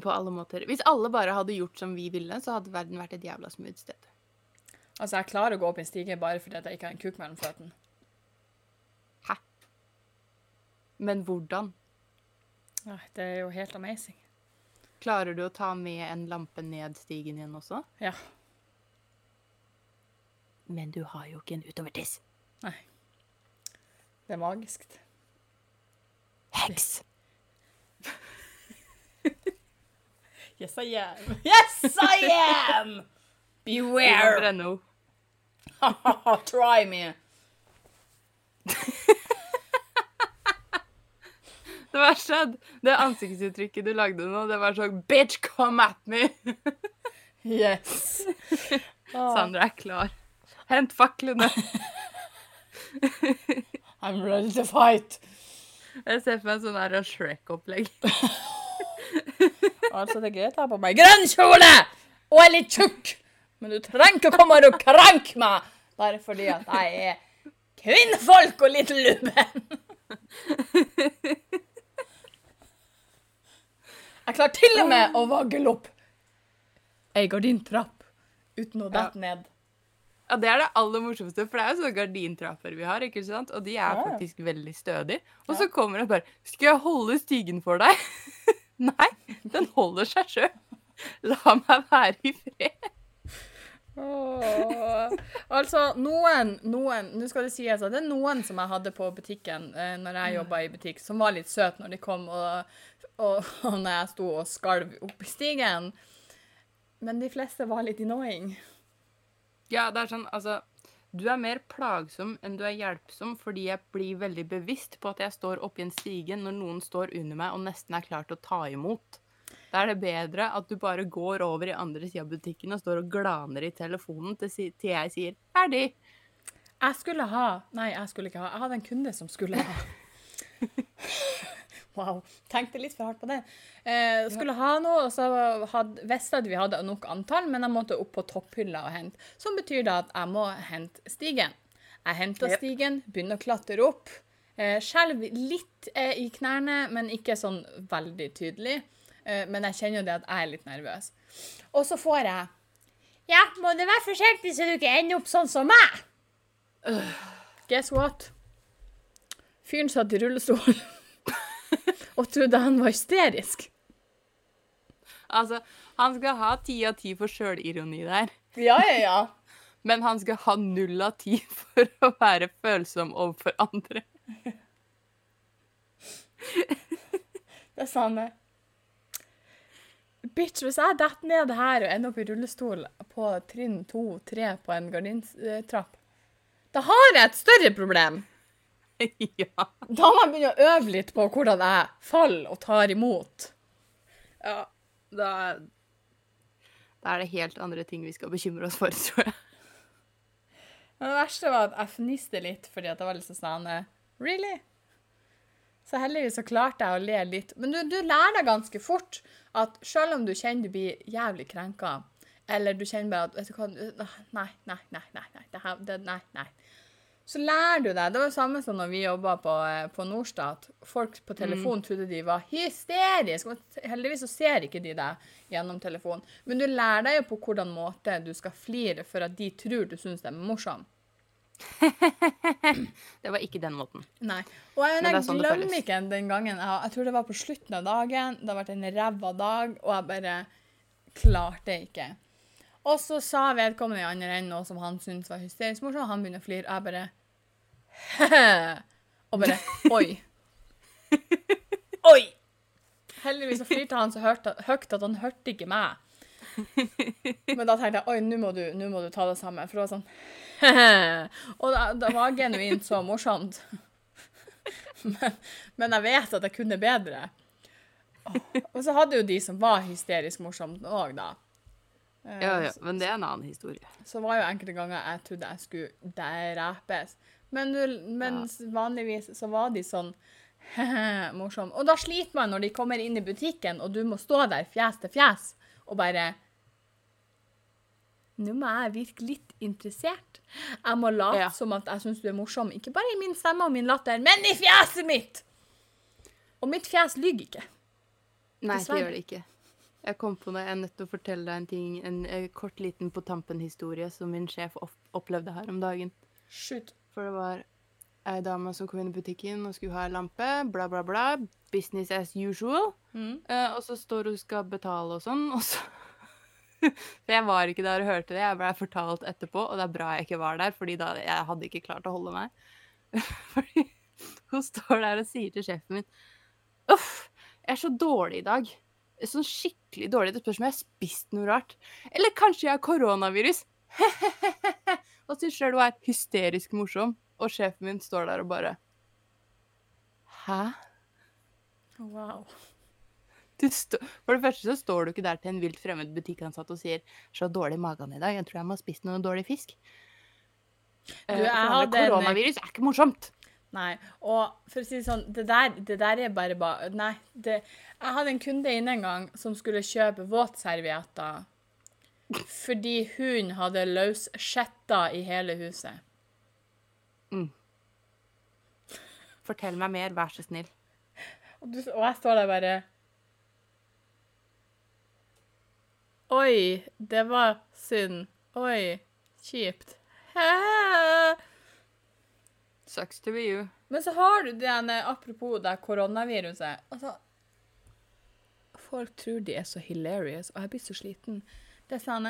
På alle måter. Hvis alle bare hadde gjort som vi ville, så hadde verden vært et jævla smooth sted. Altså, jeg klarer å gå opp en stige bare fordi jeg ikke har en kuk mellom føttene. Hæ? Men hvordan? Det er jo helt amazing. Klarer du å ta med en lampe ned stigen igjen også? Ja. Men du har jo ikke en utovertiss. Nei. Det er magisk. Heks! Yes, I am. Yes, I am! Beware! Brenne Try me. Det verste er det ansiktsuttrykket du lagde nå, det var sånn Bitch, come at me! Yes. Sandra er klar. Hent faklene. I'm ready to fight. Jeg ser for meg sånn her Shrek-opplegg. Altså, det er greit å ha på meg grønn kjole og er litt tjukk, men du trenger ikke å komme og kranke meg bare fordi at jeg er kvinnfolk og litt lubben. Jeg klarer til og med å vagle opp ei gardintrapp uten å dette ned. Ja, Det er det aller morsomste, for det er jo sånne gardintrapper vi har, ikke sant? Og de er Ja, ja. faktisk veldig stødige. Og Ja. så kommer det bare 'Skal jeg holde stigen for deg?' Nei, den holder seg sjøl. La meg være i fred. Oh. Altså, noen, noen Nå skal det sies at det er noen som jeg hadde på butikken eh, når jeg jobba i butikk, som var litt søte når de kom, og, og, og når jeg sto og skalv opp i stigen. Men de fleste var litt annoying. Ja, det er sånn, altså Du er mer plagsom enn du er hjelpsom, fordi jeg blir veldig bevisst på at jeg står oppi en stige når noen står under meg og nesten er klar til å ta imot. Da er det bedre at du bare går over i andre sida av butikken og står og glaner i telefonen til, si- til jeg sier 'ferdig'. Jeg skulle ha Nei, jeg skulle ikke ha. Jeg hadde en kunde som skulle ha. Wow. Tenkte litt for hardt på det. Eh, skulle ha noe, og så hadde, visste jeg at vi hadde nok antall, men jeg måtte opp på topphylla og hente. Som betyr da at jeg må hente stigen. Jeg henter yep. stigen, begynner å klatre opp. Eh, Skjelv litt eh, i knærne, men ikke sånn veldig tydelig. Eh, men jeg kjenner jo det at jeg er litt nervøs. Og så får jeg Ja, må du være forsiktig så du ikke ender opp sånn som meg? Guess what? Fyren satt i rullestol og trodde han var hysterisk. Altså, han skal ha ti av ti for sjølironi der. Ja, ja, ja. Men han skal ha null av ti for å være følsom overfor andre. Det er han, Bitch, hvis jeg detter ned her og ender opp i rullestol på trinn to-tre på en gardintrapp, da har jeg et større problem. ja. Da må jeg begynne å øve litt på hvordan jeg faller og tar imot. ja. Da Da er det helt andre ting vi skal bekymre oss for, tror jeg. Men det verste var at jeg fniste litt fordi at det var litt sånn eh, Really? Så heldigvis så klarte jeg å le litt. Men du, du lærer deg ganske fort at selv om du kjenner du blir jævlig krenka, eller du kjenner bare at vet du hva, Nei, nei, nei, nei, nei, det her, det, nei, nei. Så lærer du deg. Det var det samme som når vi jobba på, eh, på Norstat. Folk på telefon trodde de var hysteriske. men Heldigvis så ser ikke de deg gjennom telefonen. Men du lærer deg jo på hvordan måte du skal flire for at de tror du syns de er morsom. Det var ikke den måten. Nei. Og jeg, jeg sånn glemmer ikke den gangen. Jeg, jeg tror det var på slutten av dagen. Det har vært en ræva dag, og jeg bare klarte ikke. Og så sa vedkommende i andre enden noe som han syntes var hysterisk morsomt, og han begynner å flire, og jeg bare Og bare Oi. Oi! Heldigvis så flirte han så høyt at han hørte ikke meg. Men da tenkte jeg oi, nå må, du- nå må du ta det sammen. For det var sånn Og det, det var genuint så morsomt. Men, men jeg vet at jeg kunne bedre. Og så hadde jo de som var hysterisk morsomt òg, da. Eh, Ja, ja, men det er en annen historie. Så var jo enkelte ganger jeg trodde jeg skulle drepes. Men, du- men vanligvis så var de sånn morsom. Og da sliter man når de kommer inn i butikken, og du må stå der fjes til fjes og bare Nå må jeg virke litt interessert. Jeg må late Ja. som at jeg syns du er morsom. Ikke bare i min stemme og min latter, men i fjeset mitt! Og mitt fjes lyver ikke. Nei, det gjør det ikke. Jeg kom på det. Jeg er nødt til å fortelle deg en ting, en, kort liten på tampen-historie som min sjef opplevde her om dagen. Shoot. For det var ei dame som kom inn i butikken og skulle ha ei lampe, bla, bla, bla. Business as usual. Mm. Uh, og så står hun og skal betale og sånn, og så For jeg var ikke der og hørte det, jeg blei fortalt etterpå, og det er bra jeg ikke var der, fordi da jeg hadde ikke klart å holde meg. fordi hun står der og sier til sjefen min Uff, jeg er så dårlig i dag. Sånn skikkelig dårlig. Det spørs om jeg har spist noe rart. Eller kanskje jeg har koronavirus. og syns sjøl hun er hysterisk morsom, og sjefen min står der og bare Hæ? Wow. For det første så står du ikke der til en vilt fremmed butikkansatt og sier 'så dårlig i magen i dag, jeg tror jeg må ha spist noe dårlig fisk'. Du, jeg andre, hadde en- Koronavirus er ikke morsomt. Nei. Og for å si det sånn, det der, det der er bare ba... Nei. Det, jeg hadde en kunde inne en gang som skulle kjøpe våtservietter fordi hun hadde løssjetta i hele huset. Fortell meg mer, vær så snill. Og, du, og jeg står der bare Oi, det var synd. Oi, kjipt. Hæ? Sucks to be you. Men så har du den, eh, apropos det koronaviruset altså, Folk tror de er så hilarious, og jeg blir så sliten. Er sånn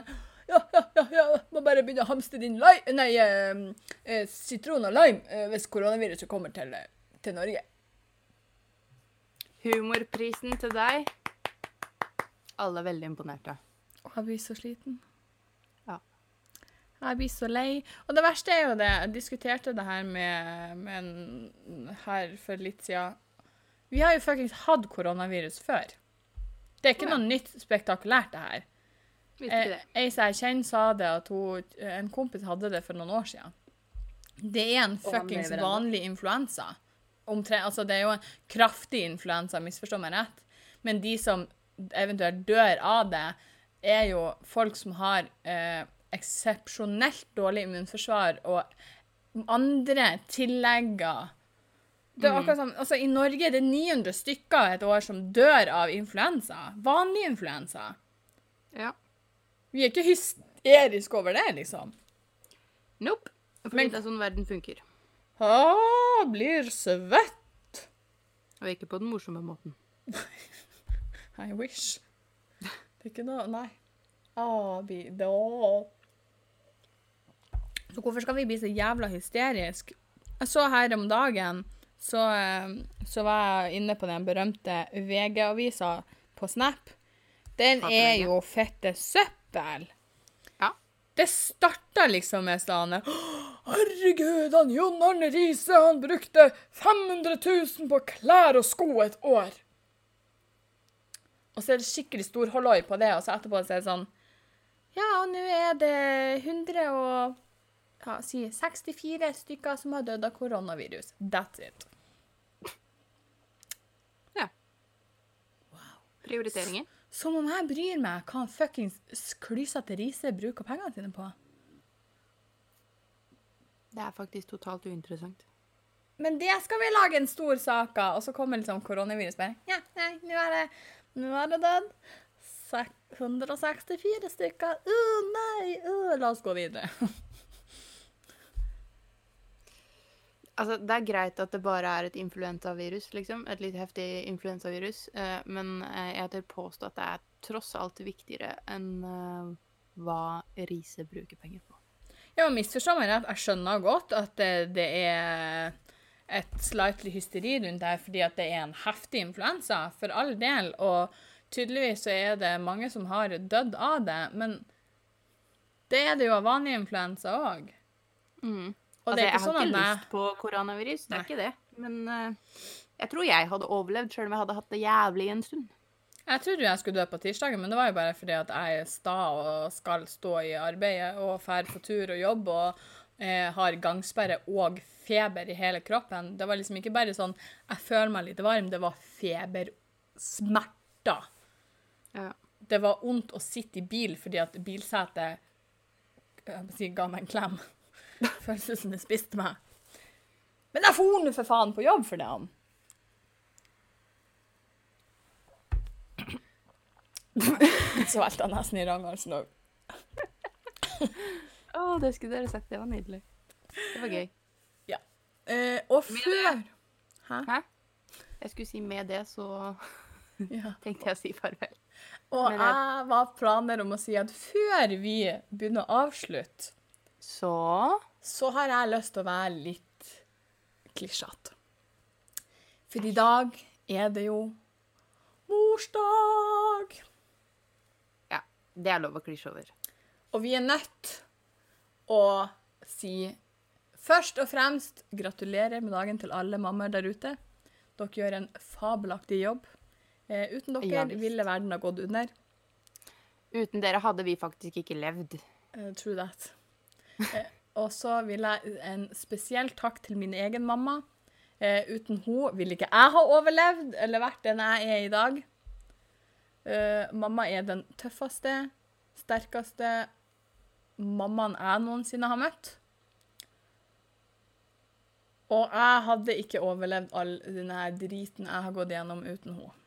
Ja, ja, ja, ja, må bare begynne å hamstre din lime, nei, eh, eh, sitron og lime eh, hvis koronaviruset kommer til, eh, til Norge. Humorprisen til deg. Alle er veldig imponerte. Og jeg blir så sliten. Ja. Jeg blir så lei. Og det verste er jo det, jeg diskuterte det her med, med en her for litt siden. Vi har jo fuckings hatt koronavirus før. Det er ikke noe nytt spektakulært, det her. Visste ikke Eh, det. Ei som jeg kjenner sa det, at hun, en kompis hadde det for noen år siden. Det er en fuckings vanlig influensa. Omtre, altså det er jo en kraftig influensa, misforstå meg rett. Men de som eventuelt dør av det, er jo folk som har eh, eksepsjonelt dårlig immunforsvar og andre tillegger. Det er akkurat som, altså I Norge er det 900 stykker et år som dør av influensa. Vanlig influensa. Ja. Vi er ikke hysteriske over det, liksom. Nope. Fordi Men- det er sånn verden funker. Å, blir svett. Og ikke på den morsomme måten. I wish. Det er ikke noe Nei. Vi, da. Så hvorfor skal vi bli så jævla hysterisk? Jeg så her om dagen, så, eh, så var jeg inne på den berømte VG-avisa på Snap. Den er jo fette søppel. Ja. Det starta liksom med sånn Herregud, han Jon Arne Riise, han brukte 500 000 på klær og sko et år. Og så er det skikkelig stor halloi på det, og så etterpå så er det sånn Ja, og nå er det 100 og ja, si 64 stykker som har dødd av koronavirus. That's it. Ja. Prioriteringer. Som om jeg bryr meg hva han fuckings klysete Riise bruker pengene sine på. Det er faktisk totalt uinteressant. Men det skal vi lage en stor sak av, og så kommer liksom koronavirus bare Ja, nei, nå er det Nå er det dødd. 164 stykker. Å nei! Uh, la oss gå videre. Altså, det er greit at det bare er et influensavirus, liksom. Et litt heftig influensavirus. Eh, men eh, jeg tør påstå at det er tross alt viktigere enn eh, hva Riise bruker penger på. Ja, må misforstå meg rett, jeg skjønner godt at det, det er et slightly hysteri rundt det her fordi at det er en heftig influensa, for all del. Og tydeligvis så er det mange som har dødd av det, men det er det jo av vanlig influensa òg. Mm. Og altså, det er jeg ikke har sånn at ikke lyst på koronavirus, det Nei. er ikke det. Men uh, jeg tror jeg hadde overlevd sjøl om jeg hadde hatt det jævlig en stund. Jeg trodde jeg skulle dø på tirsdagen, men det var jo bare fordi at jeg er sta og skal stå i arbeidet og fær på tur og jobb og eh, har gangsperre og feber i hele kroppen. Det var liksom ikke bare sånn jeg føler meg litt varm, det var febersmerter. Ja. Det var vondt å sitte i bil fordi at bilsetet jeg må si, ga meg en klem. Det spiste meg. Men jeg for nå for faen på jobb for det. han. Så velta jeg nesten i ranghalsen òg. Å, det skulle dere sett. Det var nydelig. Det var gøy. Eh, og før Hæ? Hæ? Jeg skulle si med det, så Ja. tenkte jeg å si farvel. Og jeg- jeg var planer om å si at før vi begynner å avslutte, Så så har jeg lyst til å være litt klisjete. For i dag er det jo morsdag. Ja, det er lov å klisje over. Og vi er nødt å si først og fremst gratulerer med dagen til alle mammaer der ute. Dere gjør en fabelaktig jobb. Eh, uten dere Ja, ville verden ha gått under. Uten dere hadde vi faktisk ikke levd. Uh, true that. Eh, og så vil jeg en spesiell takk til min egen mamma. Eh, uten hun ville ikke jeg ha overlevd eller vært den jeg er i dag. Eh, mamma er den tøffeste, sterkeste mammaen jeg noensinne har møtt. Og jeg hadde ikke overlevd all denne driten jeg har gått gjennom uten henne.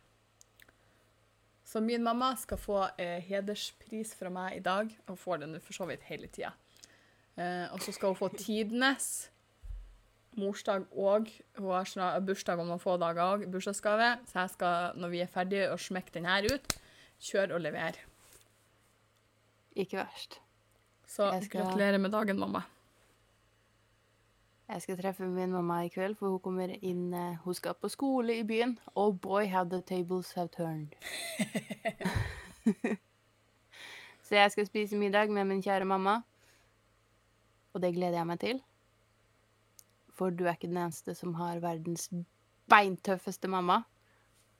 Så min mamma skal få eh, hederspris fra meg i dag, og får den for så vidt hele tida. Eh, og så skal hun få tidenes morsdag òg. Hun har bursdag om noen få dager òg, bursdagsgave. Så jeg skal, når vi er ferdige og smekke den her ut, kjøre og levere. Ikke verst. Så Jeg skal- gratulerer med dagen, mamma. Jeg skal treffe min mamma i kveld, for hun kommer inn eh, Hun skal på skole i byen. Oh boy, how the tables have turned. Så jeg skal spise middag med min kjære mamma. Og det gleder jeg meg til. For du er ikke den eneste som har verdens beintøffeste mamma.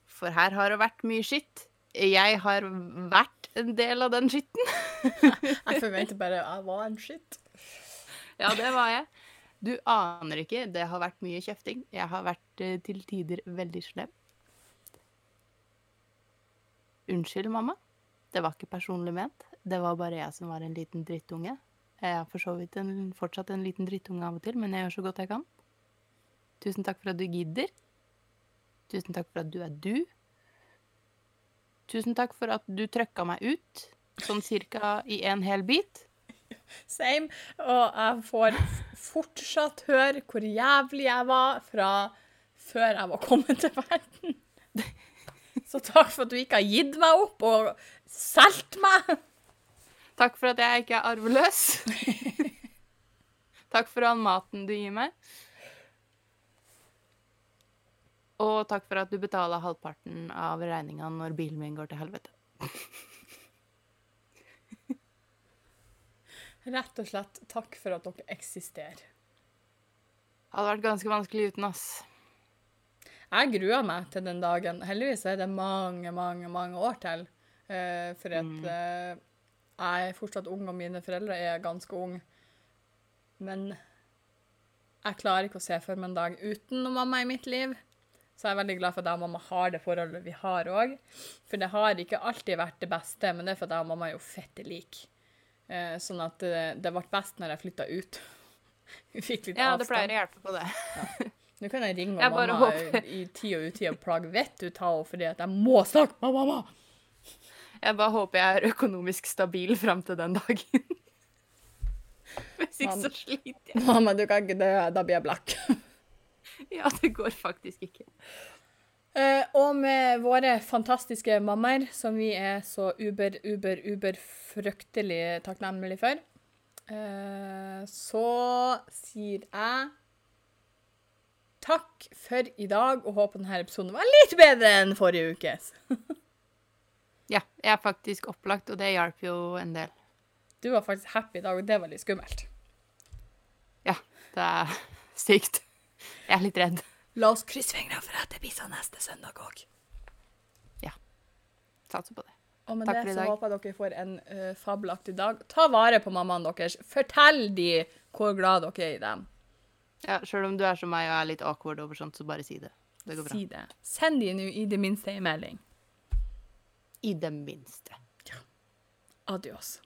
For her har det vært mye skitt. Jeg har vært en del av den skitten. Jeg forventer bare jeg var en skitt. Ja, det var jeg. Du aner ikke. Det har vært mye kjefting. Jeg har vært eh, til tider veldig slem. Unnskyld, mamma. Det var ikke personlig ment. Det var bare jeg som var en liten drittunge. Jeg er for så vidt en, fortsatt en liten drittunge av og til, men jeg gjør så godt jeg kan. Tusen takk for at du gidder. Tusen takk for at du er du. Tusen takk for at du trøkka meg ut, sånn cirka i en hel bit. Same. Og jeg får fortsatt høre hvor jævlig jeg var fra før jeg var kommet til verden. Så takk for at du ikke har gitt meg opp og solgt meg. Takk for at jeg ikke er arveløs. takk for all maten du gir meg. Og takk for at du betaler halvparten av regninga når bilen min går til helvete. Rett og slett takk for at dere eksisterer. Hadde vært ganske vanskelig uten, ass. Jeg gruer meg til den dagen. Heldigvis er det mange, mange, mange år til. Uh, for at Mm. eh, jeg er fortsatt ung, og mine foreldre er ganske unge. Men jeg klarer ikke å se for meg en dag uten noen mamma i mitt liv. Så jeg er veldig glad for at jeg og mamma har det forholdet vi har òg. For det har ikke alltid vært det beste, men det er for at jeg og mamma er jo fette like. Eh, sånn at det, det ble best når jeg flytta ut. vi fikk litt Ja, det pleier å hjelpe på det. Nå kan jeg ringe Jeg mamma håper- i tid og utid og plage vettet ut av henne fordi at jeg må snakke med mamma. Jeg bare håper jeg er økonomisk stabil fram til den dagen. Hvis ikke så sliter jeg. Mamma, du kan ikke dø, da blir jeg blakk. Ja, det går faktisk ikke. Uh, og med våre fantastiske mammaer, som vi er så uber, uber, uber fryktelig takknemlige for, uh, så sier jeg takk for i dag, og håper denne episoden var litt bedre enn forrige ukes. Ja, jeg er faktisk opplagt, og det hjalp jo en del. Du var faktisk happy i dag, og det var litt skummelt. Ja, det er sykt. Jeg er litt redd. La oss krysse fingrene for at det blir sånn neste søndag òg. Satser på det. Og med Takk det for i så dag. håper jeg dere får en uh, fabelaktig dag. Ta vare på mammaen deres. Fortell de hvor glad dere er i dem. Ja, Sjøl om du er som meg og er litt awkward over sånt, så bare si det. Det går bra. Si det. Send de nå i det minste en melding. I det minste. Adios.